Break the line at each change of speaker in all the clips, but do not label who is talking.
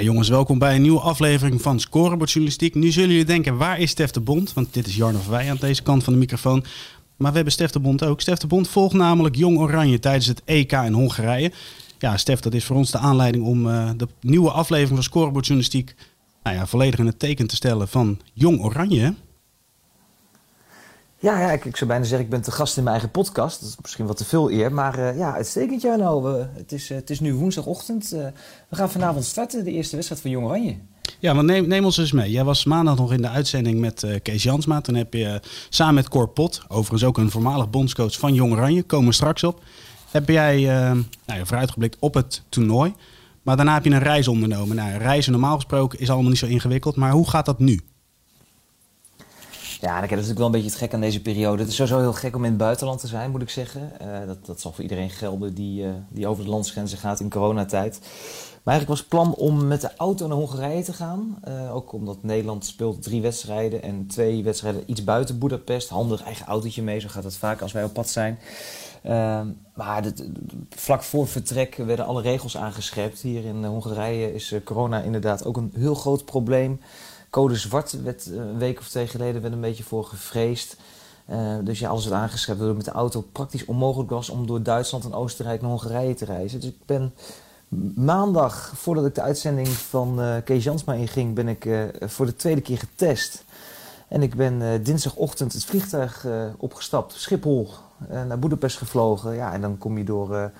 Jongens, welkom bij een nieuwe aflevering van Scorebordjournalistiek. Nu zullen jullie denken, waar is Stef de Bond? Want dit is Jarno Verwij aan deze kant van de microfoon. Maar we hebben Stef de Bond ook. Stef de Bond volgt namelijk Jong Oranje tijdens het EK in Hongarije. Ja, Stef, dat is voor ons de aanleiding om uh, de nieuwe aflevering van Scorebordjournalistiek nou ja, volledig in het teken te stellen van Jong Oranje.
Ja, ja ik, zou bijna zeggen, ik ben te gast in mijn eigen podcast. Dat is misschien wat te veel eer. Maar uh, ja, uitstekend, Jarno. Uh, het, is, uh, het is nu woensdagochtend. we gaan vanavond starten, de eerste wedstrijd van Jong Oranje.
Ja, want neem, neem ons eens mee. Jij was maandag nog in de uitzending met Kees Jansma. Toen heb je samen met Cor Pot, overigens ook een voormalig bondscoach van Jong Oranje, komen we straks op. Heb jij nou vooruitgeblikt op het toernooi. Maar daarna heb je een reis ondernomen. Nou, reizen normaal gesproken is allemaal niet zo ingewikkeld. Maar hoe gaat dat nu?
Ja, dat is natuurlijk wel een beetje het gek aan deze periode. Het is sowieso heel gek om in het buitenland te zijn, moet ik zeggen. Uh, dat, dat zal voor iedereen gelden die, uh, die over de landsgrenzen gaat in coronatijd. Maar eigenlijk was het plan om met de auto naar Hongarije te gaan. Uh, ook omdat Nederland speelt drie wedstrijden en twee wedstrijden iets buiten Budapest. Handig eigen autootje mee, zo gaat het vaak als wij op pad zijn. maar de, vlak voor vertrek werden alle regels aangescherpt. Hier in Hongarije is corona inderdaad ook een heel groot probleem. Code zwart werd eh, een week of twee geleden werd een beetje voor gevreesd. Uh, dus ja, alles werd aangeschreven waardoor het met de auto praktisch onmogelijk was om door Duitsland en Oostenrijk naar Hongarije te reizen. Dus ik ben maandag, voordat ik de uitzending van uh, Kees Jansma inging, ben ik voor de tweede keer getest. En ik ben dinsdagochtend het vliegtuig opgestapt, Schiphol, naar Boedapest gevlogen. Ja, en dan kom je door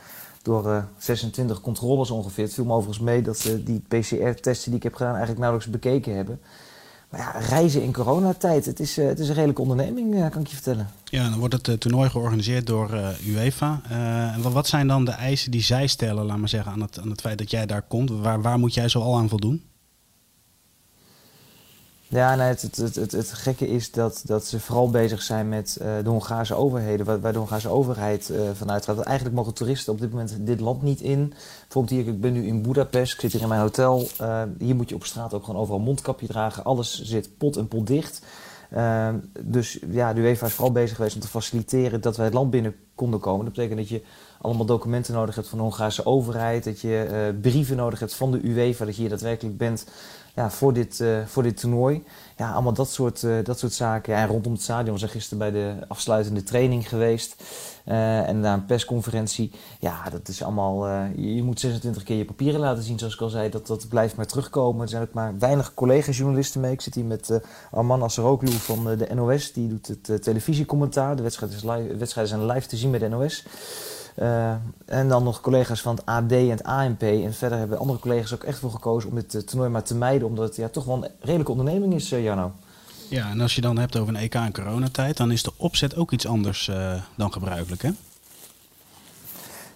door 26 eh, controles ongeveer. Het viel me overigens mee dat ze die PCR-testen die ik heb gedaan eigenlijk nauwelijks bekeken hebben. Maar ja, reizen in coronatijd, het is, uh, het is een redelijke onderneming, kan ik je vertellen.
Ja, dan wordt het toernooi georganiseerd door UEFA. wat zijn dan de eisen die zij stellen, laat maar zeggen, aan het, aan het feit dat jij daar komt? Waar, waar moet jij zo al aan voldoen?
Ja, nee, het, het, het, gekke is dat, dat ze vooral bezig zijn met uh, de Hongaarse overheden, waar, de Hongaarse overheid uh, vanuit gaat. Eigenlijk mogen toeristen op dit moment dit land niet in. Bijvoorbeeld hier, ik ben nu in Budapest, ik zit hier in mijn hotel. Uh, hier moet je op straat ook gewoon overal mondkapje dragen. Alles zit pot en pot dicht. dus ja, de UEFA is vooral bezig geweest om te faciliteren dat wij het land binnen konden komen. Dat betekent dat je allemaal documenten nodig hebt van de Hongaarse overheid. Dat je brieven nodig hebt van de UEFA, dat je hier daadwerkelijk bent ja, voor, dit, uh, voor dit toernooi. Ja, allemaal dat soort, uh, dat soort zaken. Ja, en rondom het stadion we zijn gisteren bij de afsluitende training geweest. Uh, en na een persconferentie. Ja, dat is allemaal. je moet 26 keer je papieren laten zien, zoals ik al zei. Dat, dat blijft maar terugkomen. Er zijn ook maar weinig collega-journalisten mee. Ik zit hier met Arman Asseroglu van de NOS. Die doet het televisiecommentaar. De wedstrijden, is live, wedstrijden zijn live te zien bij de NOS. Uh, en dan nog collega's van het AD en het ANP. En verder hebben andere collega's ook echt voor gekozen om dit uh, toernooi maar te mijden. Omdat het ja, toch wel een redelijke onderneming is, uh, Jarno.
Ja, en als je dan hebt over een EK in coronatijd, dan is de opzet ook iets anders dan gebruikelijk, hè?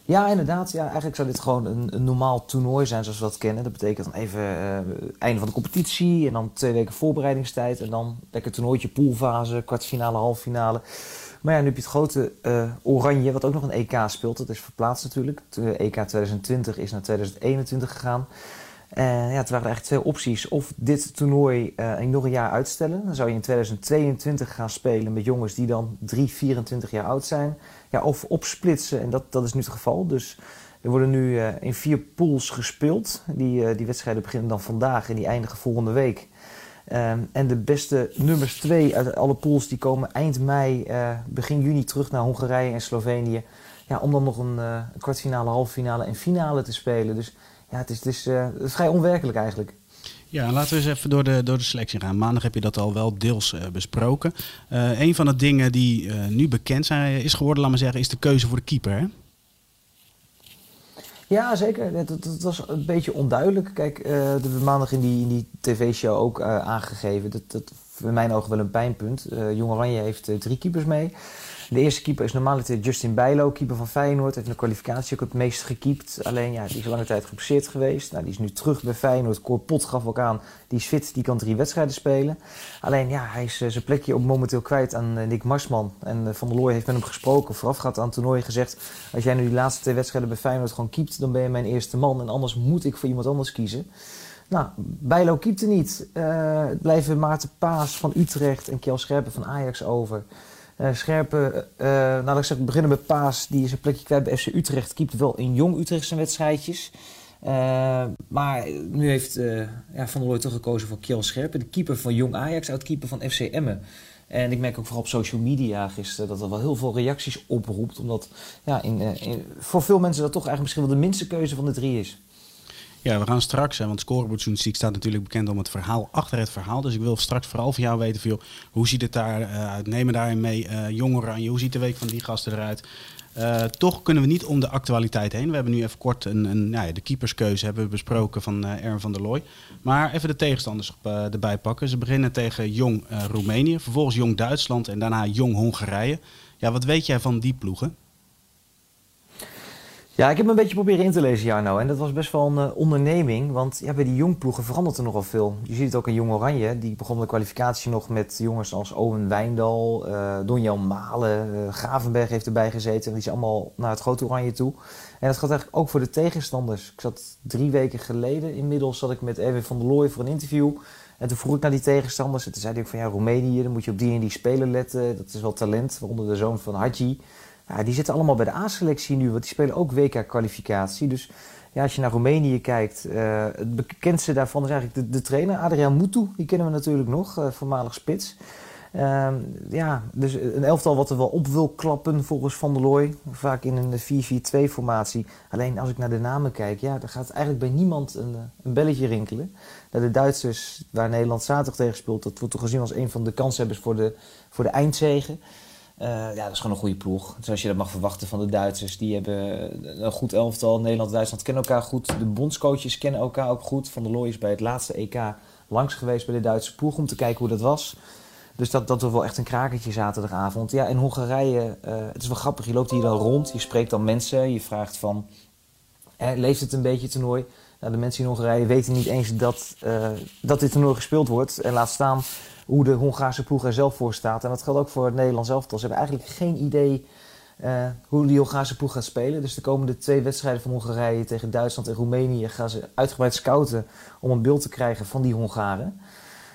Ja, inderdaad. Ja, eigenlijk zou dit gewoon een, een, normaal toernooi zijn zoals we dat kennen. Dat betekent dan even uh, einde van de competitie en dan twee weken voorbereidingstijd. En dan lekker toernooitje, poolfase, kwartfinale, halffinale. Maar ja, nu heb je het grote uh, Oranje, wat ook nog een EK speelt. Dat is verplaatst natuurlijk. De EK 2020 is naar 2021 gegaan. En ja, het waren eigenlijk twee opties. Of dit toernooi uh, nog een jaar uitstellen. Dan zou je in 2022 gaan spelen met jongens die dan 3, 24 jaar oud zijn. Ja, of opsplitsen. En dat, dat is nu het geval. Dus er worden nu uh, in vier pools gespeeld. Die, die wedstrijden beginnen dan vandaag en die eindigen volgende week. Um, en de beste nummers twee uit alle pools die komen eind mei, uh, begin juni terug naar Hongarije en Slovenië. Ja, om dan nog een, een kwartfinale, halffinale en finale te spelen. Dus ja, het is, uh, het is vrij onwerkelijk eigenlijk.
Ja, laten we eens even door de, door de selectie gaan. Maandag heb je dat al wel deels besproken. Een van de dingen die nu bekend zijn, is geworden, laat maar zeggen, is de keuze voor de keeper. Hè?
Ja, zeker. Dat, was een beetje onduidelijk. Kijk, uh, de maandag in die, in die tv-show ook uh, aangegeven. Dat, dat in mijn ogen wel een pijnpunt. Jong Oranje heeft drie keepers mee. De eerste keeper is normaliter Justin Bijlo, keeper van Feyenoord. Heeft in de kwalificatie ook het meest gekiept. Alleen, ja, die is lange tijd geblesseerd geweest. Nou, die is nu terug bij Feyenoord. Cor Pot gaf ook aan, die is fit, die kan drie wedstrijden spelen. Alleen, ja, hij is zijn plekje ook momenteel kwijt aan Nick Marsman. En Van der Looy heeft met hem gesproken, voorafgaand aan het toernooi gezegd... als jij nu die laatste twee wedstrijden bij Feyenoord gewoon keept, dan ben je mijn eerste man. En anders moet ik voor iemand anders kiezen. Nou, Bijlo keepte niet. Blijven Maarten Paas van Utrecht en Kjell Scherpen van Ajax over. Scherpen, uh, nou ik zeg, beginnen met Paas, die is een plekje kwijt bij FC Utrecht. Keept wel in jong Utrecht zijn wedstrijdjes. maar nu heeft ja, Van der Looy toch gekozen voor Kjell Scherpen. De keeper van jong Ajax, oud-keeper van FC Emmen. En ik merk ook vooral op social media gisteren dat er wel heel veel reacties oproept. Omdat ja, in, voor veel mensen dat toch eigenlijk misschien wel de minste keuze van de drie is.
Ja, we gaan straks, want scorebordjournalistiek staat natuurlijk bekend om het verhaal achter het verhaal. Dus ik wil straks vooral van jou weten, veel, hoe ziet het daar uh, uit? Nemen daarin mee uh, Jong Oranje, hoe ziet de week van die gasten eruit? Uh, toch kunnen we niet om de actualiteit heen. We hebben nu even kort een, een nou ja, de keeperskeuze hebben we besproken van uh, Ern van der Looy. Maar even de tegenstanders uh, erbij pakken. Ze beginnen tegen Jong Roemenië, vervolgens Jong Duitsland en daarna Jong Hongarije. Ja, wat weet jij van die ploegen?
Ja, ik heb een beetje proberen in te lezen, Jarno. En dat was best wel een uh, onderneming. Want ja, bij die jongploegen verandert er nogal veel. Je ziet het ook in Jong Oranje. Die begon de kwalificatie nog met jongens als Owen Wijndal, uh, Donjan Malen, uh, Gravenberg heeft erbij gezeten. Die is allemaal naar het grote Oranje toe. En dat gaat eigenlijk ook voor de tegenstanders. Ik zat drie weken geleden, inmiddels zat ik met Erwin van der Looy voor een interview. En toen vroeg ik naar die tegenstanders. En toen zei hij ook van ja, Roemenië, dan moet je op die en die spelen letten. Dat is wel talent, waaronder de zoon van Hadji. Ja, die zitten allemaal bij de A-selectie nu, want die spelen ook WK-kwalificatie. Dus ja, als je naar Roemenië kijkt, uh, het bekendste daarvan is eigenlijk de, de trainer, Adriaan Mutu. Die kennen we natuurlijk nog, uh, voormalig spits. Uh, ja, dus een elftal wat er wel op wil klappen volgens Van der Looy. Vaak in een 4-4-2-formatie. Alleen als ik naar de namen kijk, ja, dan gaat eigenlijk bij niemand een, een belletje rinkelen. De Duitsers, waar Nederland zaterdag tegen speelt, dat wordt toch gezien als een van de kanshebbers voor de, voor de eindzegen. Uh, ja, dat is gewoon een goede ploeg. Zoals je dat mag verwachten van de Duitsers. Die hebben een goed elftal. Nederland en Duitsland kennen elkaar goed. De bondscoaches kennen elkaar ook goed. Van der Looy is bij het laatste EK langs geweest bij de Duitse ploeg om te kijken hoe dat was. Dus dat, dat was wel echt een krakertje zaterdagavond. Ja, in Hongarije, uh, het is wel grappig. Je loopt hier dan rond, je spreekt dan mensen. Je vraagt van, leeft het een beetje toernooi? Nou, de mensen in Hongarije weten niet eens dat, uh, dat dit toernooi gespeeld wordt. En laat staan hoe de Hongaarse ploeg er zelf voor staat. En dat geldt ook voor het Nederlands elftal. Ze hebben eigenlijk geen idee uh, hoe die Hongaarse ploeg gaat spelen. Dus de komende twee wedstrijden van Hongarije tegen Duitsland en Roemenië gaan ze uitgebreid scouten om een beeld te krijgen van die Hongaren.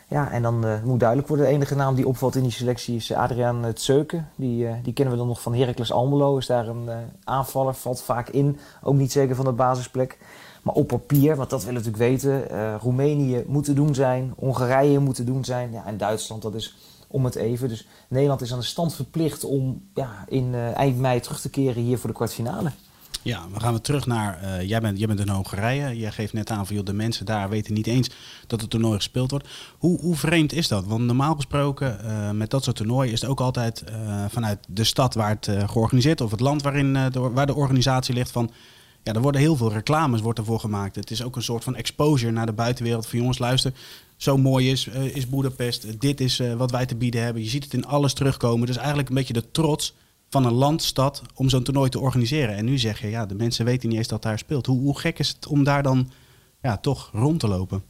Ja, en dan uh, moet duidelijk worden. De enige naam die opvalt in die selectie is Adriaan Tseuken. Die, die kennen we dan nog van Heracles Almelo. Is daar een aanvaller, valt vaak in. Ook niet zeker van de basisplek. Op papier, want dat willen we natuurlijk weten, uh, Roemenië moet te doen zijn, Hongarije moet te doen zijn. Ja, en Duitsland, dat is om het even. Dus Nederland is aan de stand verplicht om ja, in uh, eind mei terug te keren hier voor de kwartfinale.
Ja, we gaan weer terug naar. Uh, jij, bent, jij bent in Hongarije. Jij geeft net aan van de mensen daar weten niet eens dat het toernooi gespeeld wordt. Hoe, hoe vreemd is dat? Want normaal gesproken, met dat soort toernooien, is het ook altijd vanuit de stad waar het georganiseerd of het land waarin waar de organisatie ligt van ja, er worden heel veel reclames wordt ervoor gemaakt. Het is ook een soort van exposure naar de buitenwereld. Van jongens, luister, zo mooi is, uh, is Boedapest. Dit is uh, wat wij te bieden hebben. Je ziet het in alles terugkomen. Dus eigenlijk een beetje de trots van een land, stad, om zo'n toernooi te organiseren. En nu zeg je, ja, de mensen weten niet eens dat daar speelt. Hoe, hoe gek is het om daar dan ja, toch rond te lopen?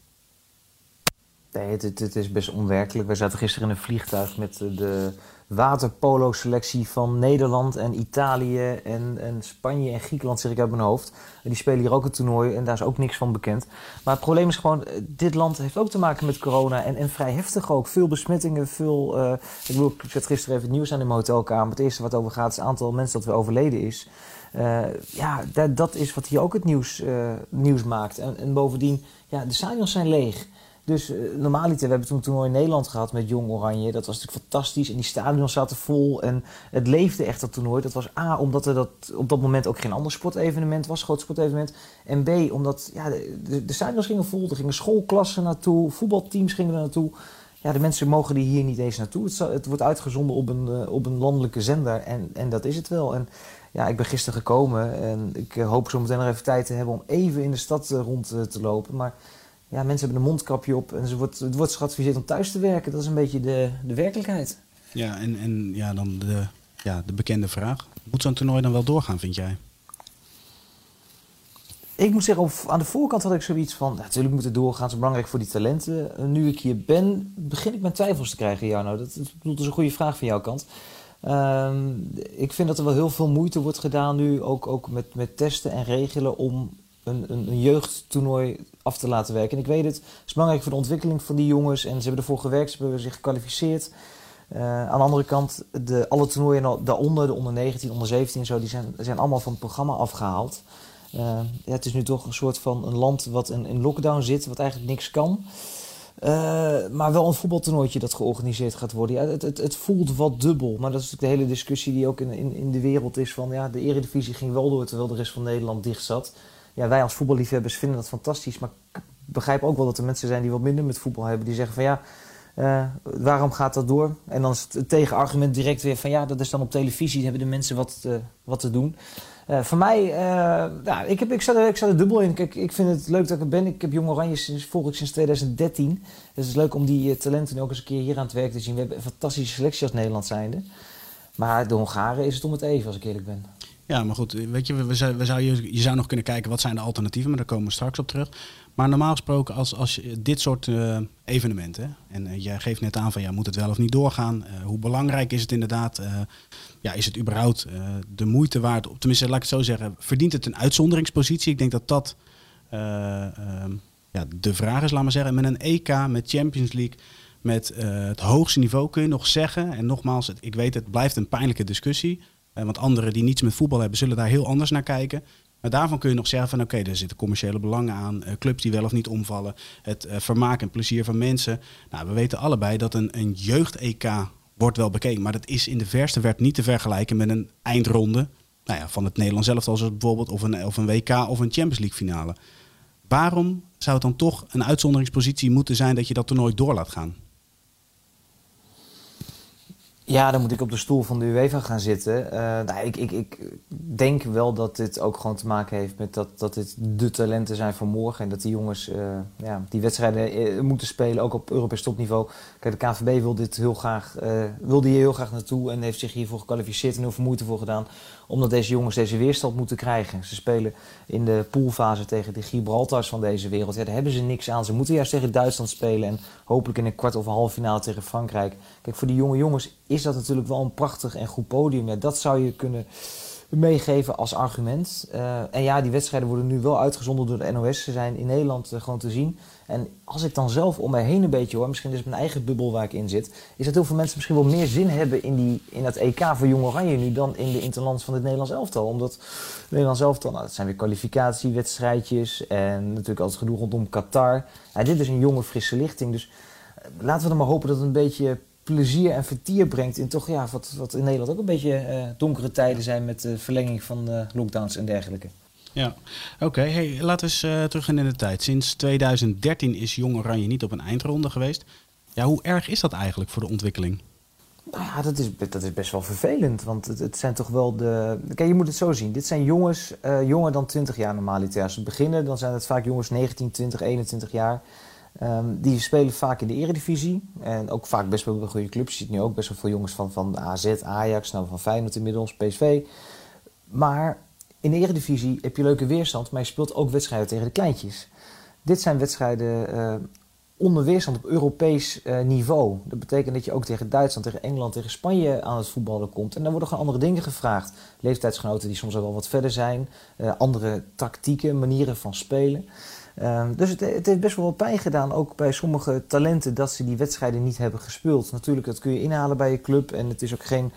Nee, het, het, is best onwerkelijk. We zaten gisteren in een vliegtuig met de waterpolo-selectie van Nederland en Italië en, en Spanje en Griekenland, zeg ik uit mijn hoofd. Die spelen hier ook een toernooi en daar is ook niks van bekend. Maar het probleem is gewoon, eh, dit land heeft ook te maken met corona en, en vrij heftig ook. Veel besmettingen, veel... Uh, ik bedoel, zet gisteren even het nieuws aan in mijn hotelkamer. Het eerste wat over gaat is het aantal mensen dat weer overleden is. Ja, dat, dat, is wat hier ook het nieuws, nieuws maakt. En, en bovendien, ja, de stadions zijn leeg. Dus uh, we hebben toen toernooi in Nederland gehad met Jong Oranje. Dat was natuurlijk fantastisch. En die stadions zaten vol. En het leefde echt, dat toernooi. Dat was A, omdat er dat op dat moment ook geen ander sportevenement was, groot sportevenement. En B, omdat ja, de, de stadions gingen vol. Er gingen schoolklassen naartoe. Voetbalteams gingen er naartoe. Ja, de mensen mogen er hier niet eens naartoe. Het, het wordt uitgezonden op een, uh, op een landelijke zender. En, en dat is het wel. En ja, ik ben gisteren gekomen. En ik uh, hoop zo meteen nog even tijd te hebben om even in de stad rond te lopen. Maar ja, mensen hebben een mondkapje op en ze wordt, het wordt geadviseerd om thuis te werken. Dat is een beetje de, de werkelijkheid.
Ja, en, en ja, dan de, ja, de bekende vraag. Moet zo'n toernooi dan wel doorgaan, vind jij?
Ik moet zeggen, op, aan de voorkant had ik zoiets van... Natuurlijk moet het doorgaan, het is belangrijk voor die talenten. Nu ik hier ben, begin ik mijn twijfels te krijgen, Jarno. Dat, dat, dat is een goede vraag van jouw kant. Ehm, ik vind dat er wel heel veel moeite wordt gedaan nu, ook, ook met, met testen en regelen... om een, een, jeugdtoernooi af te laten werken. En ik weet het, het is belangrijk voor de ontwikkeling van die jongens. En ze hebben ervoor gewerkt, ze hebben zich gekwalificeerd... Uh, aan de andere kant, de, alle toernooien daaronder, de onder 19, onder 17 zo, die zijn, zijn allemaal van het programma afgehaald. Uh, ja, het is nu toch een soort van een land wat in, lockdown zit, wat eigenlijk niks kan. Uh, maar wel een voetbaltoernooitje dat georganiseerd gaat worden. Ja, het, het, het, voelt wat dubbel. Maar dat is natuurlijk de hele discussie die ook in, in, in de wereld is. Van ja, de eredivisie ging wel door terwijl de rest van Nederland dicht zat. Ja, wij als voetballiefhebbers vinden dat fantastisch. Maar ik begrijp ook wel dat er mensen zijn die wat minder met voetbal hebben. Die zeggen van ja, uh, waarom gaat dat door? En dan is het tegenargument direct weer van ja, dat is dan op televisie. hebben de mensen wat, uh, wat te doen. Uh, voor mij, ja, ik, heb, ik, sta er, ik sta er dubbel in. Kijk, ik vind het leuk dat ik er ben. Ik heb Jong Oranje sinds, volg ik sinds 2013. Dus het is leuk om die talenten ook eens een keer hier aan het werk te zien. We hebben een fantastische selectie als Nederland zijnde. Maar de Hongaren is het om het even, als ik eerlijk ben.
Ja, maar goed, weet je, we we zou, je, zou nog kunnen kijken wat zijn de alternatieven, maar daar komen we straks op terug. Maar normaal gesproken, als, als dit soort uh, evenementen, en uh, jij geeft net aan van ja, moet het wel of niet doorgaan? Uh, hoe belangrijk is het inderdaad? ja, is het überhaupt de moeite waard? Tenminste, laat ik het zo zeggen, verdient het een uitzonderingspositie? Ik denk dat dat ehm, ja, de vraag is, laat maar zeggen. Met een EK, met Champions League, met het hoogste niveau kun je nog zeggen. En nogmaals, ik weet het blijft een pijnlijke discussie. Want anderen die niets met voetbal hebben, zullen daar heel anders naar kijken. Maar daarvan kun je nog zeggen van oké, er zitten commerciële belangen aan, uh, clubs die wel of niet omvallen, het uh, vermaak en plezier van mensen. Nou, we weten allebei dat een, een jeugd-EK wordt wel bekeken, maar dat is in de verste werd niet te vergelijken met een eindronde nou ja, van het Nederlands zelf, zoals bijvoorbeeld of een, of een WK of een Champions League finale. Waarom zou het dan toch een uitzonderingspositie moeten zijn dat je dat toernooi door laat gaan?
Ja, dan moet ik op de stoel van de UEFA gaan zitten. Uh, nou, ik, ik, ik denk wel dat dit ook gewoon te maken heeft met dat, dat dit de talenten zijn van morgen. En dat die jongens uh, ja, die wedstrijden uh, moeten spelen, ook op Europees topniveau. Kijk, de KVB wil dit heel graag, wilde hier heel graag naartoe en heeft zich hiervoor gekwalificeerd en heel veel moeite voor gedaan omdat deze jongens deze weerstand moeten krijgen. Ze spelen in de poolfase tegen de Gibraltars van deze wereld. Daar hebben ze niks aan. Ze moeten juist tegen Duitsland spelen en hopelijk in een kwart of half finale tegen Frankrijk. Kijk, voor die jonge jongens is dat natuurlijk wel een prachtig en goed podium. Dat zou je kunnen meegeven als argument. Uh, en ja, die wedstrijden worden nu wel uitgezonden door de NOS. Ze zijn in Nederland uh, gewoon te zien. En als ik dan zelf om mij heen een beetje hoor, misschien is het mijn eigen bubbel waar ik in zit, is dat heel veel mensen misschien wel meer zin hebben in, die, in dat EK voor Jong Oranje nu dan in de interlands van het Nederlands elftal. Omdat het Nederlands elftal, nou, dat zijn weer kwalificatiewedstrijdjes en natuurlijk altijd gedoe rondom Qatar. Ja, dit is een jonge, frisse lichting. Dus uh, laten we dan maar hopen dat het een beetje plezier en vertier brengt in toch ja, wat, wat in Nederland ook een beetje uh, donkere tijden zijn met de verlenging van uh, lockdowns en dergelijke.
Ja, oké. Hey, laten we eens uh, terug in de tijd. Sinds 2013 is Jong Oranje niet op een eindronde geweest. Ja, hoe erg is dat eigenlijk voor de ontwikkeling?
Nou ja, dat is, dat is best wel vervelend. Want het, zijn toch wel de. Kijk, je moet het zo zien. Dit zijn jongens, uh, jonger dan 20 jaar normaliter. Als ze beginnen, dan zijn het vaak jongens 19, 20, 21 jaar. Um, die spelen vaak in de eredivisie. En ook vaak best wel bij goede clubs. Je ziet nu ook best wel veel jongens van, van AZ, Ajax, nou van Feyenoord inmiddels, PSV. Maar in de eredivisie heb je leuke weerstand, maar je speelt ook wedstrijden tegen de kleintjes. Dit zijn wedstrijden uh, onder weerstand op Europees uh, niveau. Dat betekent dat je ook tegen Duitsland, tegen Engeland, tegen Spanje aan het voetballen komt. En dan worden gewoon andere dingen gevraagd. Leeftijdsgenoten die soms al wel wat verder zijn. Uh, andere tactieken, manieren van spelen. Uh, dus het, het, heeft best wel wat pijn gedaan, ook bij sommige talenten, dat ze die wedstrijden niet hebben gespeeld. Natuurlijk, dat kun je inhalen bij je club en het is ook geen,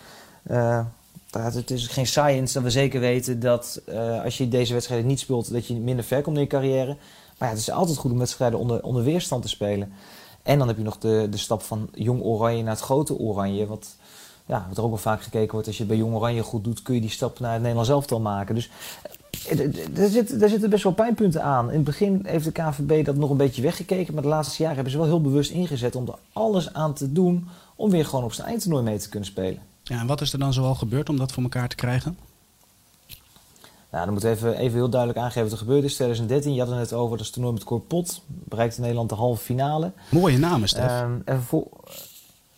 het is geen science dat we zeker weten dat uh, als je deze wedstrijden niet speelt, dat je minder ver komt in je carrière. Maar ja, het is altijd goed om wedstrijden onder, onder weerstand te spelen. En dan heb je nog de, de stap van jong oranje naar het grote oranje, wat ja, wat er ook wel vaak gekeken wordt, als je bij Jong Oranje goed doet, kun je die stap naar het Nederlands elftal maken. Dus daar zitten, daar zitten best wel pijnpunten aan. In het begin heeft de KVB dat nog een beetje weggekeken, maar de laatste jaren hebben ze wel heel bewust ingezet om er alles aan te doen om weer gewoon op zijn eindtoernooi mee te kunnen spelen.
Ja, en wat is er dan zoal gebeurd om dat voor elkaar te krijgen?
Nou, dan moeten we even, even heel duidelijk aangeven wat er gebeurd is. 2013, je had het net over, dat is toernooi met Corpot. Bereikte Nederland de halve finale.
Mooie namen, Stef.
Ehm, en voor,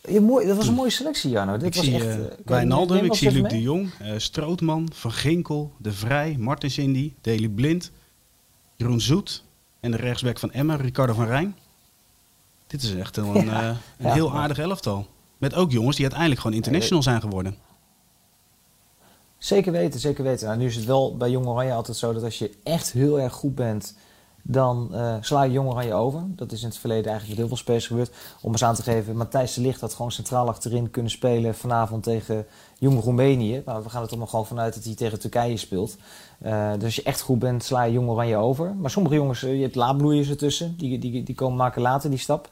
ja, mooi, dat was een mooie selectie, Jarno. Dit
ik
was
zie
echt,
Wijnaldum,
neem
ik zie Luc
mee.
de Jong, eh, Strootman, Van Ginkel, De Vrij, Martin Cindy, Deli Blind, Jeroen Zoet en de rechtsback van Emma, Ricardo van Rijn. Dit is echt een,
Ja,
een
ja.
heel aardig elftal. Met ook jongens die uiteindelijk gewoon international zijn geworden.
Zeker weten, zeker weten. Nou, nu is het wel bij Jong Oranje altijd zo dat als je echt heel erg goed bent, dan eh, sla je Jong Oranje over. Dat is in het verleden eigenlijk met heel veel spelers gebeurd. Om eens aan te geven, Matthijs de Ligt had gewoon centraal achterin kunnen spelen vanavond tegen Jong Roemenië. Maar we gaan er toch nog gewoon vanuit dat hij tegen Turkije speelt. Eh, dus als je echt goed bent, sla je Jong Oranje over. Maar sommige jongens, eh, je hebt laadbloeiers ertussen, die, die, die komen maken later die stap.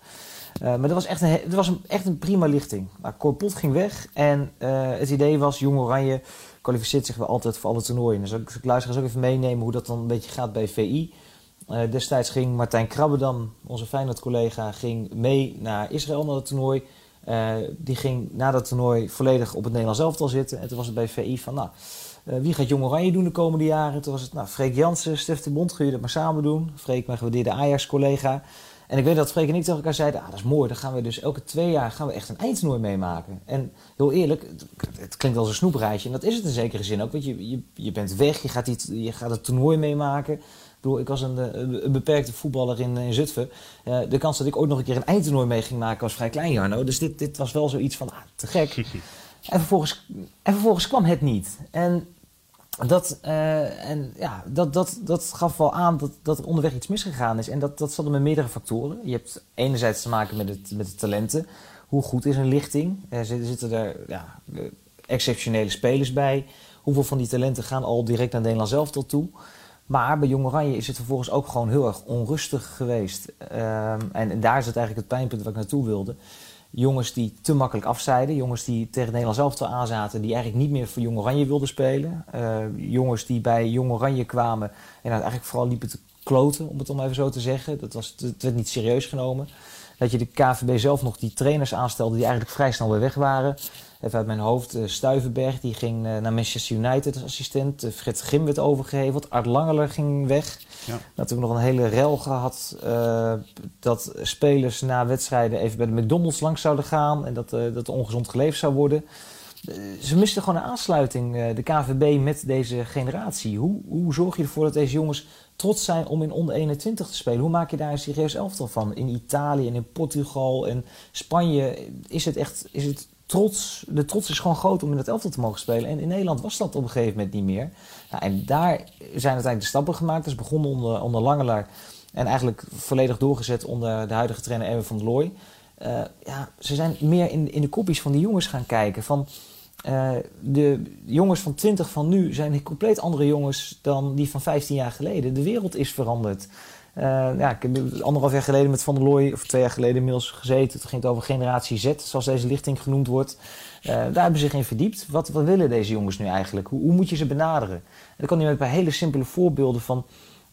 Eh, maar dat was echt een, was echt een prima lichting. Maar Corpot ging weg en eh, het idee was, Jong Oranje kwalificeert zich wel altijd voor alle toernooien. Dus ik, ik luisteraars ook even meenemen hoe dat dan een beetje gaat bij VI. Eh, destijds ging Martijn Krabbedam, onze Feyenoord-collega, ging mee naar Israël naar het toernooi. Die ging na dat toernooi volledig op het Nederlands elftal zitten. En toen was het bij VI van, nou, wie gaat Jong Oranje doen de komende jaren? Toen was het, nou, Freek Jansen, Stef de Bond, gaan jullie dat maar samen doen. Freek, mijn gewaardeerde Ajax-collega. En ik weet dat Freek en ik tegen elkaar zeiden, ah, dat is mooi, dan gaan we dus elke twee jaar gaan we echt een eindtoernooi meemaken. En heel eerlijk, het, klinkt als een snoepreisje. En dat is het in zekere zin ook, want je, je, je bent weg, je gaat, die, je gaat het toernooi meemaken. Ik bedoel, ik was een, eh, een beperkte voetballer in, in Zutphen. Eh, de kans dat ik ooit nog een keer een eindtoernooi mee ging maken was vrij klein, Jarno. Dus dit, dit was wel zoiets van, ah, te gek. En vervolgens, en vervolgens kwam het niet. En dat, eh, en ja, dat, dat, dat gaf wel aan dat, dat er onderweg iets misgegaan is. En dat, dat zat er met meerdere factoren. Je hebt enerzijds te maken met, het, met de talenten. Hoe goed is een lichting? Er zitten, zitten er ja, eh, exceptionele spelers bij. Hoeveel van die talenten gaan al direct naar Nederland zelf tot toe? Maar bij Jong Oranje is het vervolgens ook gewoon heel erg onrustig geweest. Ehm, en, en daar is het eigenlijk het pijnpunt waar ik naartoe wilde. Jongens die te makkelijk afzeiden. Jongens die tegen het Nederlands elftal aanzaten. Die eigenlijk niet meer voor Jong Oranje wilden spelen. Eh, jongens die bij Jong Oranje kwamen. En eigenlijk vooral liepen te kloten, om het maar even zo te zeggen. Dat was, het werd niet serieus genomen. Dat je de KVB zelf nog die trainers aanstelde die eigenlijk vrij snel weer weg waren. Even uit mijn hoofd, eh, Stuivenberg die ging eh, naar Manchester United als assistent. Eh, Fred Grim werd overgeheveld. Art Langeler ging weg.
Ja.
Natuurlijk nog een hele rel gehad eh, dat spelers na wedstrijden even bij de McDonald's langs zouden gaan. En dat, dat er ongezond geleefd zou worden. Eh, ze misten gewoon een aansluiting, eh, de KVB, met deze generatie. Hoe, hoe zorg je ervoor dat deze jongens trots zijn om in onder 21 te spelen? Hoe maak je daar een serieus elftal van? In Italië en in Portugal en Spanje is het echt is het trots. De trots is gewoon groot om in het elftal te mogen spelen. En in Nederland was dat op een gegeven moment niet meer. Nou, en daar zijn uiteindelijk de stappen gemaakt. Dat is begonnen onder, onder Langelaar en eigenlijk volledig doorgezet onder de huidige trainer Erwin van der Looy. Eh, ja, ze zijn meer in, in de kopjes van die jongens gaan kijken. Van, eh, de jongens van 20 van nu zijn compleet andere jongens dan die van 15 jaar geleden. De wereld is veranderd. Eh, ja, ik heb anderhalf jaar geleden met Van der Looy, of twee jaar geleden inmiddels gezeten. Toen ging het over generatie Z, zoals deze lichting genoemd wordt. Eh, daar hebben ze zich in verdiept. Wat, wat willen deze jongens nu eigenlijk? Hoe, hoe moet je ze benaderen? En dat kan je met bij hele simpele voorbeelden van...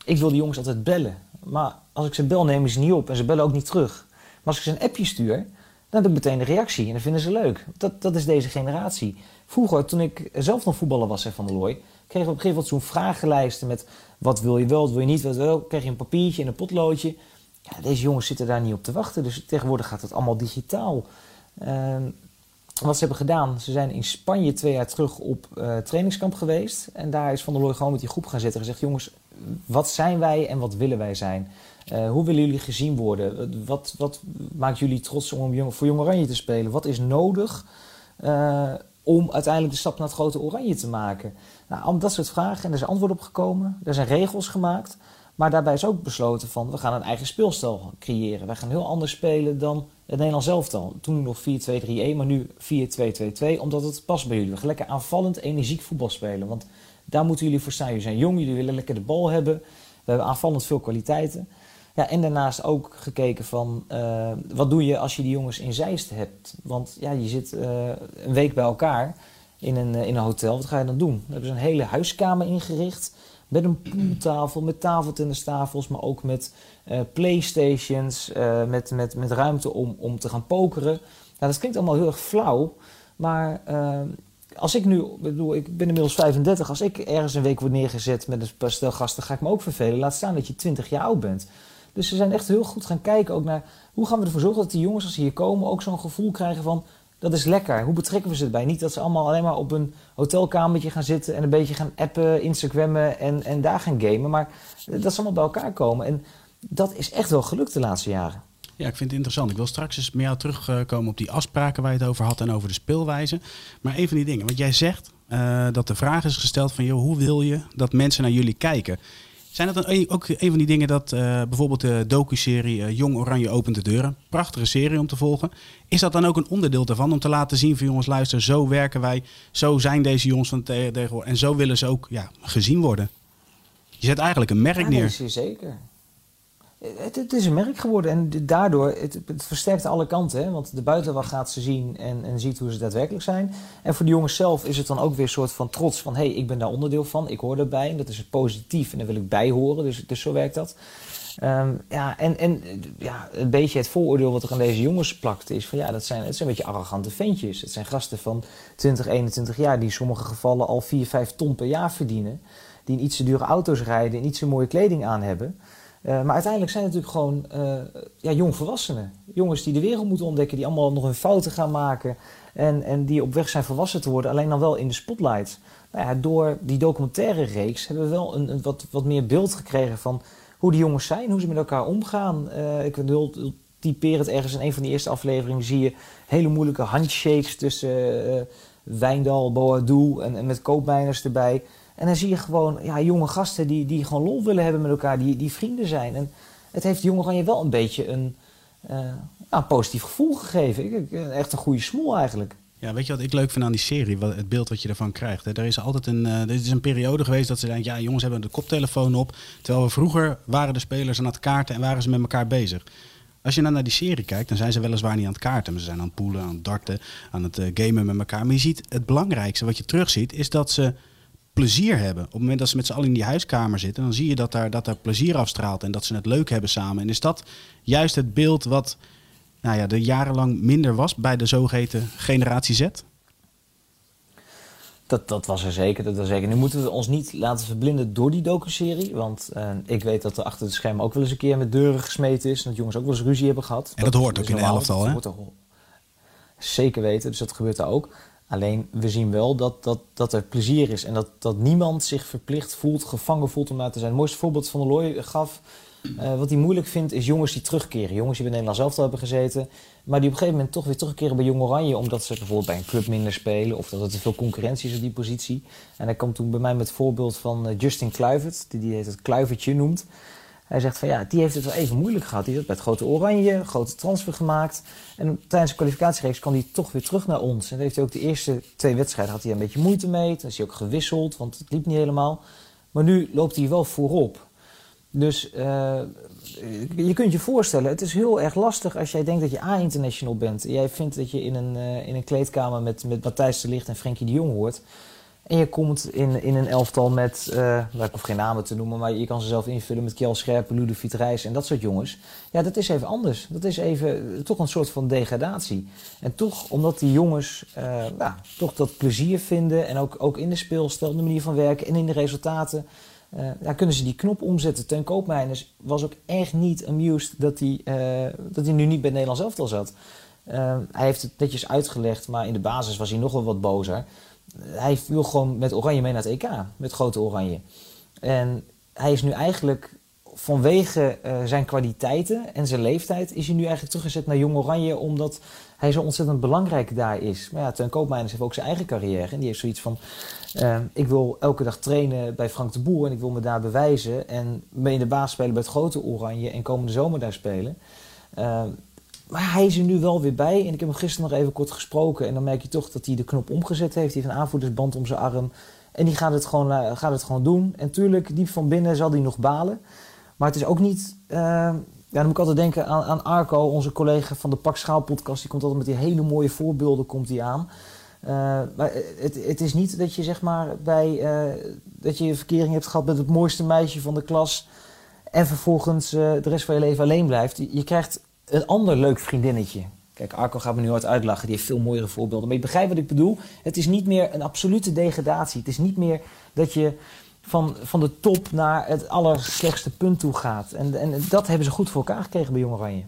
Ik wil die jongens altijd bellen. Maar als ik ze bel, nemen ze niet op en ze bellen ook niet terug. Maar als ik ze een appje stuur, dan heb ik meteen een reactie. En dat vinden ze leuk. Dat, dat is deze generatie. Vroeger, toen ik zelf nog voetballer was, zei Van der Looy... kregen we op een gegeven moment zo'n vragenlijsten met... wat wil je wel, wat wil je niet, wat je kreeg je een papiertje en een potloodje. Ja, deze jongens zitten daar niet op te wachten. Dus tegenwoordig gaat het allemaal digitaal. Ehm, wat ze hebben gedaan, ze zijn in Spanje twee jaar terug op eh, trainingskamp geweest. En daar is Van der Looy gewoon met die groep gaan zitten en gezegd... jongens, wat zijn wij en wat willen wij zijn? Eh, hoe willen jullie gezien worden? Wat, wat maakt jullie trots om voor Jong Oranje te spelen? Wat is nodig eh, om uiteindelijk de stap naar het grote Oranje te maken? Nou, dat soort vragen en er is antwoord op gekomen. Er zijn regels gemaakt. Maar daarbij is ook besloten van, we gaan een eigen speelstijl creëren. Wij gaan heel anders spelen dan het Nederlands elftal. Toen nog 4-2-3-1, maar nu 4-2-2-2, omdat het past bij jullie. We gaan lekker aanvallend, energiek voetbal spelen. Want daar moeten jullie voor staan. Jullie zijn jong, jullie willen lekker de bal hebben. We hebben aanvallend veel kwaliteiten. Ja, en daarnaast ook gekeken van, eh, wat doe je als je die jongens in Zeist hebt? Want ja, je zit eh, een week bij elkaar in een, eh, in een hotel. Wat ga je dan doen? We hebben ze een hele huiskamer ingericht. Met een pooltafel, met tafeltennistafels, maar ook met playstations, met, met, met ruimte om, om te gaan pokeren. Nou, dat klinkt allemaal heel erg flauw, maar als ik nu, bedoel, ik ben inmiddels 35, als ik ergens een week word neergezet met een paar stel gasten, ga ik me ook vervelen. Laat staan dat je 20 jaar oud bent. Dus ze zijn echt heel goed gaan kijken ook naar hoe gaan we ervoor zorgen dat die jongens als ze hier komen ook zo'n gevoel krijgen van dat is lekker. Hoe betrekken we ze erbij? Niet dat ze allemaal alleen maar op een hotelkamertje gaan zitten en een beetje gaan appen, Instagrammen en, en daar gaan gamen. Maar dat ze allemaal bij elkaar komen. En dat is echt wel gelukt de laatste jaren.
Ja, ik vind het interessant. Ik wil straks eens jou terugkomen op die afspraken waar je het over had en over de speelwijze. Maar een van die dingen, want jij zegt uh, dat de vraag is gesteld van, joh, hoe wil je dat mensen naar jullie kijken? Zijn dat dan ook een van die dingen dat uh, bijvoorbeeld de docu-serie uh, Jong Oranje opent de deuren, prachtige serie om te volgen. Is dat dan ook een onderdeel daarvan om te laten zien van jongens, luister, zo werken wij, zo zijn deze jongens van tegenwoordig en zo willen ze ook ja, gezien worden? Je zet eigenlijk een merk
ja,
neer.
Is zeker. Het, is een merk geworden en daardoor, het, het versterkt alle kanten. Hè? Want de buitenwacht gaat ze zien en, en ziet hoe ze daadwerkelijk zijn. En voor de jongens zelf is het dan ook weer een soort van trots van... hé, hey, ik ben daar onderdeel van, ik hoor erbij. En dat is positief en daar wil ik bij horen, dus, dus zo werkt dat. Um, ja, en, en ja, een beetje het vooroordeel wat er aan deze jongens plakt is van... ja, dat zijn, het zijn een beetje arrogante ventjes. Het zijn gasten van 20, 21 jaar die in sommige gevallen al 4, 5 ton per jaar verdienen... die in iets te dure auto's rijden en iets te mooie kleding aan hebben... Uh, maar uiteindelijk zijn het natuurlijk gewoon uh, ja, jongvolwassenen. Jongens die de wereld moeten ontdekken, die allemaal nog hun fouten gaan maken. En, en die op weg zijn volwassen te worden, alleen dan wel in de spotlight. Nou ja, door die documentaire reeks hebben we wel een, wat, wat meer beeld gekregen van hoe die jongens zijn, hoe ze met elkaar omgaan. Uh, ik wil het ergens in een van die eerste afleveringen, zie je hele moeilijke handshakes tussen Wijndal, Boadu en, en met koopmijners erbij. En dan zie je gewoon ja, jonge gasten die, die gewoon lol willen hebben met elkaar, die, die vrienden zijn. En het heeft de jongen je wel een beetje een, een positief gevoel gegeven. Ik, echt een goede smoel eigenlijk.
Ja, weet je wat ik leuk vind aan die serie? Het beeld wat je ervan krijgt. Hè? Er is altijd een, uh, is een periode geweest dat ze denken... ja, jongens hebben de koptelefoon op. Terwijl we vroeger waren de spelers aan het kaarten en waren ze met elkaar bezig. Als je dan naar die serie kijkt, dan zijn ze weliswaar niet aan het kaarten. Maar ze zijn aan het poelen, aan het darten, aan het gamen met elkaar. Maar je ziet het belangrijkste wat je terugziet... is dat ze plezier hebben. Op het moment dat ze met z'n allen in die huiskamer zitten, dan zie je dat daar, dat daar plezier afstraalt en dat ze het leuk hebben samen. En is dat juist het beeld wat nou ja, er jarenlang minder was bij de zogeheten generatie Z?
Dat, dat was er zeker, dat was zeker. Nu moeten we ons niet laten verblinden door die docu-serie. Want uh, ik weet dat er achter het scherm ook wel eens een keer met deuren gesmeten is. En dat jongens ook wel eens ruzie hebben gehad.
En dat, dat hoort ook in de elftal, hè?
Zeker weten, dus dat gebeurt daar ook. Alleen we zien wel dat, dat, dat er plezier is en dat, dat niemand zich verplicht voelt, gevangen voelt om daar te zijn. Het mooiste voorbeeld van de Looy gaf, uh, wat hij moeilijk vindt, is jongens die terugkeren. Jongens die bij Nederland zelf hebben gezeten, maar die op een gegeven moment toch weer terugkeren bij Jong Oranje, omdat ze bijvoorbeeld bij een club minder spelen of dat er te veel concurrentie is op die positie. En hij kwam toen bij mij met het voorbeeld van uh, Justin Kluivert, die, die het Kluivertje noemt. Hij zegt van ja, die heeft het wel even moeilijk gehad. Die heeft bij het grote Oranje, grote transfer gemaakt. En tijdens de kwalificatiereeks kwam hij toch weer terug naar ons. En heeft hij ook de eerste twee wedstrijden had hij een beetje moeite mee. Toen is hij ook gewisseld, want het liep niet helemaal. Maar nu loopt hij wel voorop. Dus uh, je kunt je voorstellen, het is heel erg lastig als jij denkt dat je A-international bent. En jij vindt dat je in een, uh, in een kleedkamer met, met Matthijs de Ligt en Frenkie de Jong hoort. En je komt in, in een elftal met, uh, ik hoef geen namen te noemen, maar je kan ze zelf invullen met Kjell Scherpen, Ludovic Reis en dat soort jongens. Ja, dat is even anders. Dat is even toch een soort van degradatie. En toch, omdat die jongens nou, toch dat plezier vinden en ook, ook in de speelstijl, de manier van werken en in de resultaten, ja, kunnen ze die knop omzetten. Ten Koopmeiners was ook echt niet amused dat hij, dat hij nu niet bij Nederlands elftal zat. hij heeft het netjes uitgelegd, maar in de basis was hij nog wel wat bozer hij wil gewoon met Oranje mee naar het EK, met grote Oranje. En hij is nu eigenlijk vanwege uh, zijn kwaliteiten en zijn leeftijd... is hij nu eigenlijk teruggezet naar Jong Oranje... omdat hij zo ontzettend belangrijk daar is. Maar ja, Teun Koopmeiners heeft ook zijn eigen carrière. En die heeft zoiets van... Uh, ik wil elke dag trainen bij Frank de Boer en ik wil me daar bewijzen. En mee in de baas spelen bij het grote Oranje en komende zomer daar spelen. Uh, maar hij is er nu wel weer bij. En ik heb hem gisteren nog even kort gesproken. En dan merk je toch dat hij de knop omgezet heeft. Hij heeft een aanvoerdersband om zijn arm. En die gaat het gewoon, uh, gaat het gewoon doen. En tuurlijk, diep van binnen zal hij nog balen. Maar het is ook niet... Uh, ja, dan moet ik altijd denken aan, Arco, onze collega van de Pak Schaal podcast. Die komt altijd met die hele mooie voorbeelden komt die aan. Uh, maar het, het, is niet dat je zeg maar bij... dat je verkering hebt gehad met het mooiste meisje van de klas... en vervolgens de rest van je leven alleen blijft. Je krijgt een ander leuk vriendinnetje. Kijk, Arco gaat me nu hard uitlachen. Die heeft veel mooiere voorbeelden. Maar je begrijpt wat ik bedoel. Het is niet meer een absolute degradatie. Het is niet meer dat je van, van de top naar het allerslechtste punt toe gaat. En, en dat hebben ze goed voor elkaar gekregen bij Jong Oranje.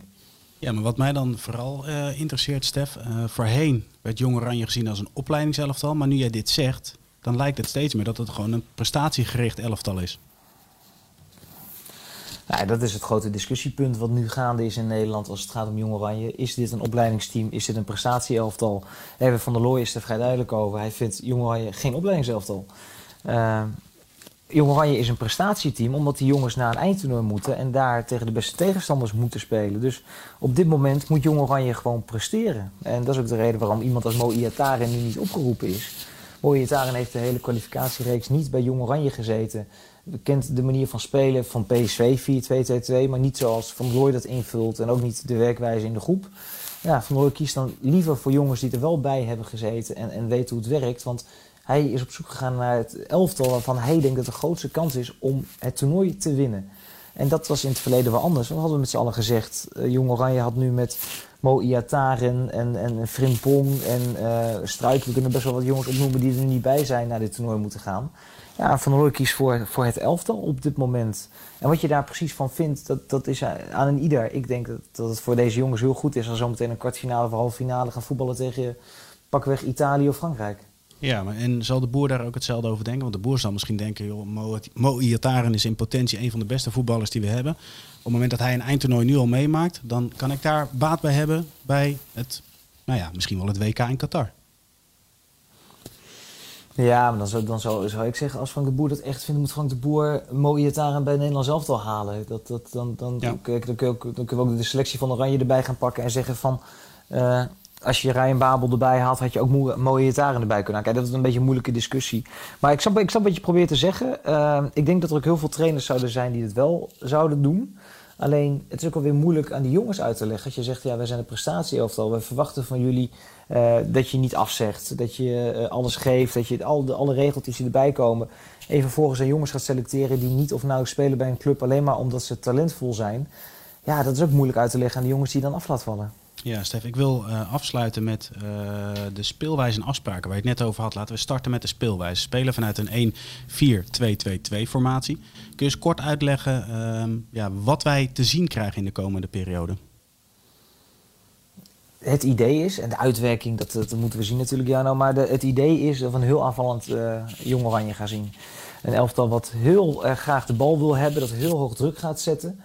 Ja, maar wat mij dan vooral uh, interesseert, Stef. Uh, voorheen werd Jong Oranje gezien als een opleidingselftal. Maar nu jij dit zegt, dan lijkt het steeds meer dat het gewoon een prestatiegericht elftal is.
Nou, dat is het grote discussiepunt wat nu gaande is in Nederland als het gaat om Jong Oranje. Is dit een opleidingsteam? Is dit een prestatieelftal? Even van der Looy is er vrij duidelijk over. Hij vindt Jong Oranje geen opleidingselftal. Uh, Jong Oranje is een prestatieteam omdat die jongens naar een eindtoernooi moeten en daar tegen de beste tegenstanders moeten spelen. Dus op dit moment moet Jong Oranje gewoon presteren. En dat is ook de reden waarom iemand als Mo Iataren nu niet opgeroepen is. Mo Iataren heeft de hele kwalificatiereeks niet bij Jong Oranje gezeten. Kent de manier van spelen van PSV 4-2-2-2, maar niet zoals Van Looy dat invult en ook niet de werkwijze in de groep. Ja, Van Looy kiest dan liever voor jongens die er wel bij hebben gezeten en, en weten hoe het werkt. Want hij is op zoek gegaan naar het elftal waarvan hij denkt dat de grootste kans is om het toernooi te winnen. En dat was in het verleden wel anders. We hadden met z'n allen gezegd, uh, Jong Oranje had nu met Mo Iataren en, en Frimpong en uh, Struik, we kunnen best wel wat jongens opnoemen die er niet bij zijn naar dit toernooi moeten gaan. Ja, Van Looy kiest voor, voor het elftal op dit moment. En wat je daar precies van vindt, dat, dat is aan een ieder. Ik denk dat, dat het voor deze jongens heel goed is als zometeen een kwartfinale of halve finale gaan voetballen tegen pakweg Italië of Frankrijk.
Ja, maar en zal de boer daar ook hetzelfde over denken? Want de boer zal misschien denken, joh, Mo, is in potentie een van de beste voetballers die we hebben. Op het moment dat hij een eindtoernooi nu al meemaakt, dan kan ik daar baat bij hebben bij het, nou ja, misschien wel het WK in Qatar.
Ja, maar dan zou, dan zou, zou ik zeggen, als Frank de Boer dat echt vindt, moet Frank de Boer Mo Iataren bij Nederland zelf al halen. Dat, dat, dan, dan, ja. dan, dan, dan, kun je ook de selectie van Oranje erbij gaan pakken en zeggen van... Uh, als je Ryan Babel erbij haalt, had je ook mooie gitaren erbij kunnen Kijk, Dat is een beetje een moeilijke discussie. Maar ik snap, ik snap wat je probeert te zeggen. Uh, ik denk dat er ook heel veel trainers zouden zijn die het wel zouden doen. Alleen, het is ook wel weer moeilijk aan die jongens uit te leggen. Als je zegt, ja, wij zijn een prestatieelftal. We verwachten van jullie uh, dat je niet afzegt. Dat je uh, alles geeft. Dat je al de, alle regeltjes die erbij komen... even volgens aan jongens gaat selecteren... die niet of nauw spelen bij een club... alleen maar omdat ze talentvol zijn. Ja, dat is ook moeilijk uit te leggen aan de jongens die dan af laten vallen.
Ja, Stef, ik wil uh, afsluiten met de speelwijze en afspraken waar je het net over had. Laten we starten met de speelwijze. Spelen vanuit een 1-4-2-2-2 formatie. Kun je eens kort uitleggen uh, ja, wat wij te zien krijgen in de komende periode?
Het idee is, en de uitwerking, dat, dat moeten we zien natuurlijk, Jano. Maar de, het idee is dat we een heel aanvallend uh, jong oranje gaan zien. Een elftal wat heel graag de bal wil hebben, dat heel hoog druk gaat zetten.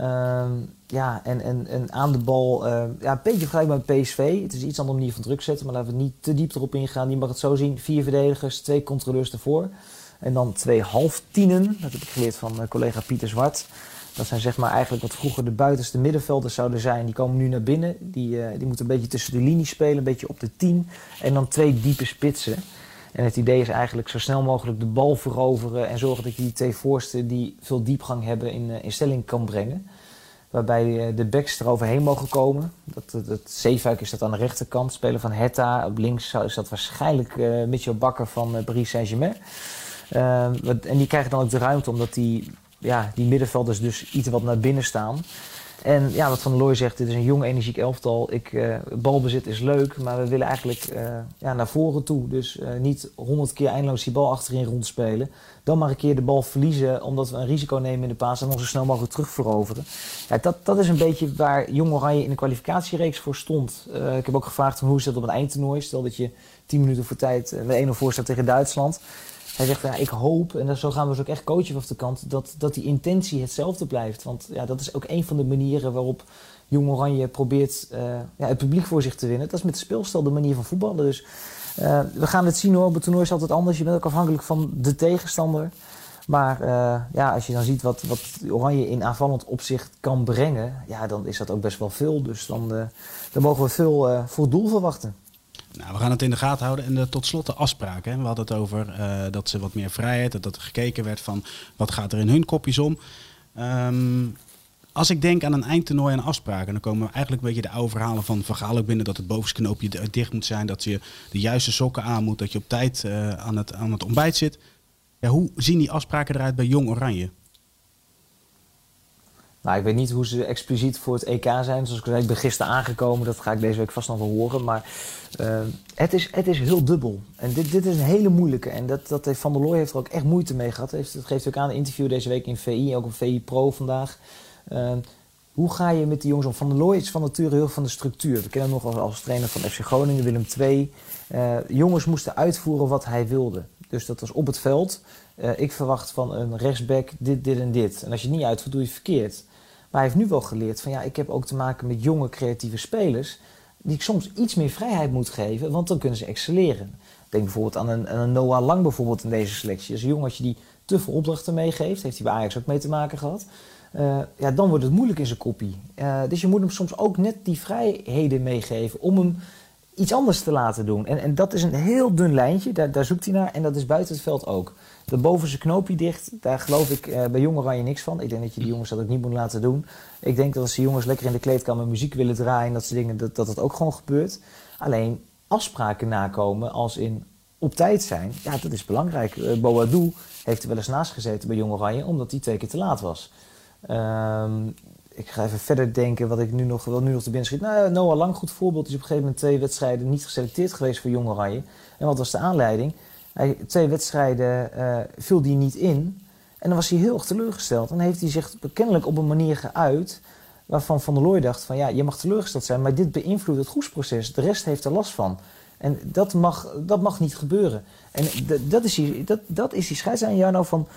Uh, ja, en, en, en aan de bal, uh, ja, een beetje vergelijkbaar met PSV. Het is iets andere manier van druk zetten, maar laten we niet te diep erop ingaan. Je mag het zo zien, vier verdedigers, twee controleurs ervoor. En dan twee halftienen, dat heb ik geleerd van uh, collega Pieter Zwart. Dat zijn zeg maar eigenlijk wat vroeger de buitenste middenvelders zouden zijn. Die komen nu naar binnen. Die, uh, die moeten een beetje tussen de linies spelen, een beetje op de tien. En dan twee diepe spitsen. En het idee is eigenlijk zo snel mogelijk de bal veroveren en zorgen dat je die twee voorsten die veel diepgang hebben in, in stelling kan brengen. Waarbij eh, de backs er overheen mogen komen. Dat, dat, dat Zeefuik is dat aan de rechterkant. Speler van Hetta. Op links is dat waarschijnlijk Mitchell Bakker van Paris Saint-Germain. Uh, en die krijgen dan ook de ruimte omdat die, ja, die middenvelders dus iets wat naar binnen staan. En ja, wat Van der Looy zegt, dit is een jong energiek elftal. Ik, uh, balbezit is leuk, maar we willen eigenlijk uh, ja, naar voren toe. Dus uh, niet honderd keer eindeloos die bal achterin rondspelen. Dan maar een keer de bal verliezen, omdat we een risico nemen in de paas en nog zo snel mogelijk terug veroveren. Ja, dat, dat is een beetje waar Jong Oranje in de kwalificatiereeks voor stond. ik heb ook gevraagd hoe is dat op een eindtoernooi. Stel dat je tien minuten voor tijd de 1-0 voor staat tegen Duitsland. Hij zegt, ja, ik hoop, en zo gaan we dus ook echt coachen vanaf de kant, dat, dat die intentie hetzelfde blijft. Want ja, dat is ook een van de manieren waarop Jong Oranje probeert uh, ja, het publiek voor zich te winnen. Dat is met de speelstijl de manier van voetballen. Dus uh, we gaan het zien hoor, op het toernooi is altijd anders. Je bent ook afhankelijk van de tegenstander. Maar uh, ja, als je dan ziet wat, wat Oranje in aanvallend opzicht kan brengen, ja, dan is dat ook best wel veel. Dus dan, dan mogen we veel voor doel verwachten.
Nou, we gaan het in de gaten houden. En de, tot slot de afspraken. We hadden het over uh, dat ze wat meer vrijheid, dat er gekeken werd van wat gaat er in hun kopjes om. Um, als ik denk aan een eindtoernooi en afspraken, dan komen eigenlijk een beetje de oude verhalen van Van ook binnen dat het bovenste knoopje dicht moet zijn, dat je de juiste sokken aan moet, dat je op tijd uh, aan, het, aan het ontbijt zit. Ja, hoe zien die afspraken eruit bij Jong Oranje?
Nou, ik weet niet hoe ze expliciet voor het EK zijn. Zoals ik zei, ik ben gisteren aangekomen. Dat ga ik deze week vast nog wel horen. Maar uh, het, is, het is heel dubbel. En dit, dit is een hele moeilijke. En dat, dat heeft Van der Looy heeft er ook echt moeite mee gehad. Dat geeft ook aan een interview deze week in VI. Ook een VI Pro vandaag. Uh, hoe ga je met die jongens om? Van der Looy is van nature heel van de structuur. We kennen hem nog als, als trainer van FC Groningen, Willem II. Uh, jongens moesten uitvoeren wat hij wilde. Dus dat was op het veld. ik verwacht van een rechtsback dit, dit en dit. En als je het niet uitvoert, doe je het verkeerd. Maar hij heeft nu wel geleerd van ja, ik heb ook te maken met jonge creatieve spelers. Die ik soms iets meer vrijheid moet geven, want dan kunnen ze excelleren. Denk bijvoorbeeld aan een, een Noah Lang bijvoorbeeld in deze selectie. Is een jongetje die te veel opdrachten meegeeft. Heeft hij bij Ajax ook mee te maken gehad. Uh, ja, dan wordt het moeilijk in zijn kopie. Uh, dus je moet hem soms ook net die vrijheden meegeven om hem iets anders te laten doen. En, en dat is een heel dun lijntje, daar, daar zoekt hij naar. En dat is buiten het veld ook. De bovenste knoopje dicht, daar geloof ik uh, bij Jong Oranje niks van. Ik denk dat je die jongens dat ook niet moet laten doen. Ik denk dat als die jongens lekker in de kleedkamer muziek willen draaien... en dat soort dingen, dat, dat ook gewoon gebeurt. Alleen afspraken nakomen als in op tijd zijn, ja, dat is belangrijk. Uh, Boadou heeft er wel eens naast gezeten bij Jong Oranje... omdat hij twee keer te laat was. Um, ik ga even verder denken wat ik nu nog, wel nu nog te binnen schiet. Nou, Noah Lang, goed voorbeeld, is op een gegeven moment twee wedstrijden niet geselecteerd geweest voor Jong Oranje. En wat was de aanleiding? Hij, twee wedstrijden uh, viel hij niet in. En dan was hij heel erg teleurgesteld. En heeft hij zich kennelijk op een manier geuit waarvan Van der Looy dacht van ja, je mag teleurgesteld zijn, maar dit beïnvloedt het groepsproces. De rest heeft er last van. En dat mag, dat mag niet gebeuren. En dat is die, dat, dat is die scheidslijn, van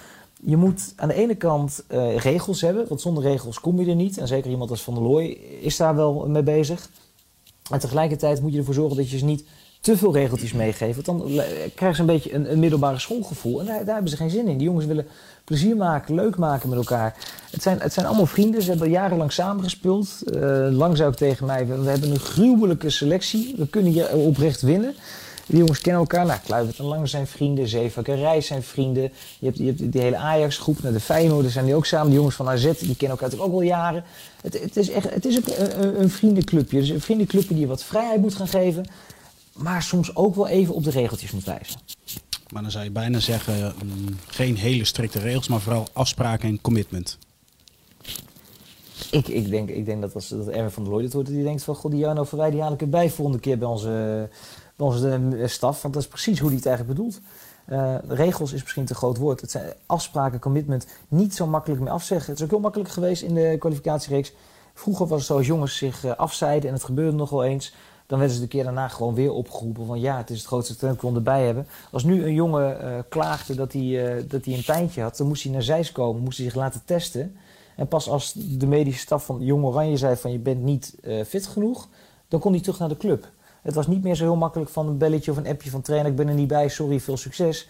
je moet aan de ene kant uh, regels hebben, want zonder regels kom je er niet. En zeker iemand als Van der Looy is daar wel mee bezig. En tegelijkertijd moet je ervoor zorgen dat je ze niet te veel regeltjes meegeeft. Want dan krijgen ze een beetje een, middelbare schoolgevoel. En daar, hebben ze geen zin in. Die jongens willen plezier maken, leuk maken met elkaar. Het zijn, het zijn allemaal vrienden. Ze hebben jarenlang samengespeeld. Uh, lang zou ik tegen mij, we, hebben een gruwelijke selectie. We kunnen hier oprecht winnen. Die jongens kennen elkaar. Nou, Kluivert en Lang zijn vrienden. Zeevakker Reis zijn vrienden. Je hebt, die hele Ajax-groep. Nou, de Feyenoorders zijn die ook samen. De jongens van AZ, die kennen elkaar natuurlijk ook al jaren. Het, het is echt het is een, een, een vriendenclubje. Dus een vriendenclubje die je wat vrijheid moet gaan geven. Maar soms ook wel even op de regeltjes moet wijzen.
Maar dan zou je bijna zeggen, geen hele strikte regels, maar vooral afspraken en commitment.
Ik, ik, denk, ik denk dat als dat Erwin van der Looy dit hoort, die denkt van... God, die Jarno Verwij, die haal ik erbij volgende keer bij onze bij onze staf. Want dat is precies hoe hij het eigenlijk bedoelt. Uh, regels is misschien te groot woord. Het zijn afspraken, commitment, niet zo makkelijk meer afzeggen. Het is ook heel makkelijk geweest in de kwalificatiereeks. Vroeger was het zo als jongens zich uh, afzeiden en het gebeurde nog wel eens. Dan werden ze de keer daarna gewoon weer opgeroepen van ja, het is het grootste talent, we erbij hebben. Als nu een jongen uh, klaagde dat hij, dat hij een pijntje had, dan moest hij naar Zeist komen, moest hij zich laten testen. En pas als de medische staf van Jong Oranje zei van je bent niet fit genoeg, dan kon hij terug naar de club. Het was niet meer zo heel makkelijk van een belletje of een appje van trainer. Ik ben er niet bij, sorry, veel succes.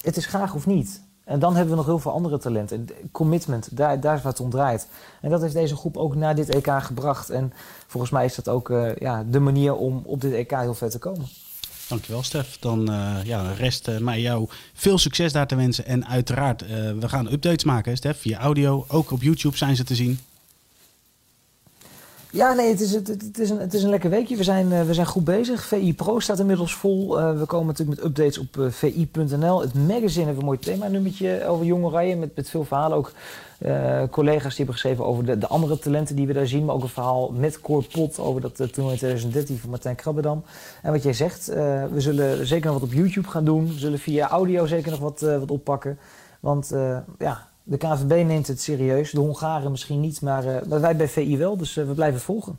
Het is graag of niet. En dan hebben we nog heel veel andere talenten. Commitment, daar, daar is wat om draait. En dat heeft deze groep ook naar dit EK gebracht. En volgens mij is dat ook uh, ja, de manier om op dit EK heel ver te komen.
Dankjewel, Stef. Dan uh, ja, rest uh, mij jou veel succes daar te wensen. En uiteraard, we gaan updates maken, Stef, via audio. Ook op YouTube zijn ze te zien.
Ja, nee, het is, het, is een, het is een lekker weekje. We zijn, uh, we zijn goed bezig. VI Pro staat inmiddels vol. Uh, we komen natuurlijk met updates op eh, vi.nl. Het magazine we een mooi thema-nummertje over jonge rijden. Met, veel verhalen ook. collega's die hebben geschreven over de, de, andere talenten die we daar zien. Maar ook een verhaal met Cor Pot over dat toernooi in 2013 van Martijn Krabbedam. En wat jij zegt, we zullen zeker nog wat op YouTube gaan doen. We zullen via audio zeker nog wat, wat oppakken. Want ja, de KVB neemt het serieus, de Hongaren misschien niet, maar, uh, wij bij VI wel, dus uh, we blijven volgen.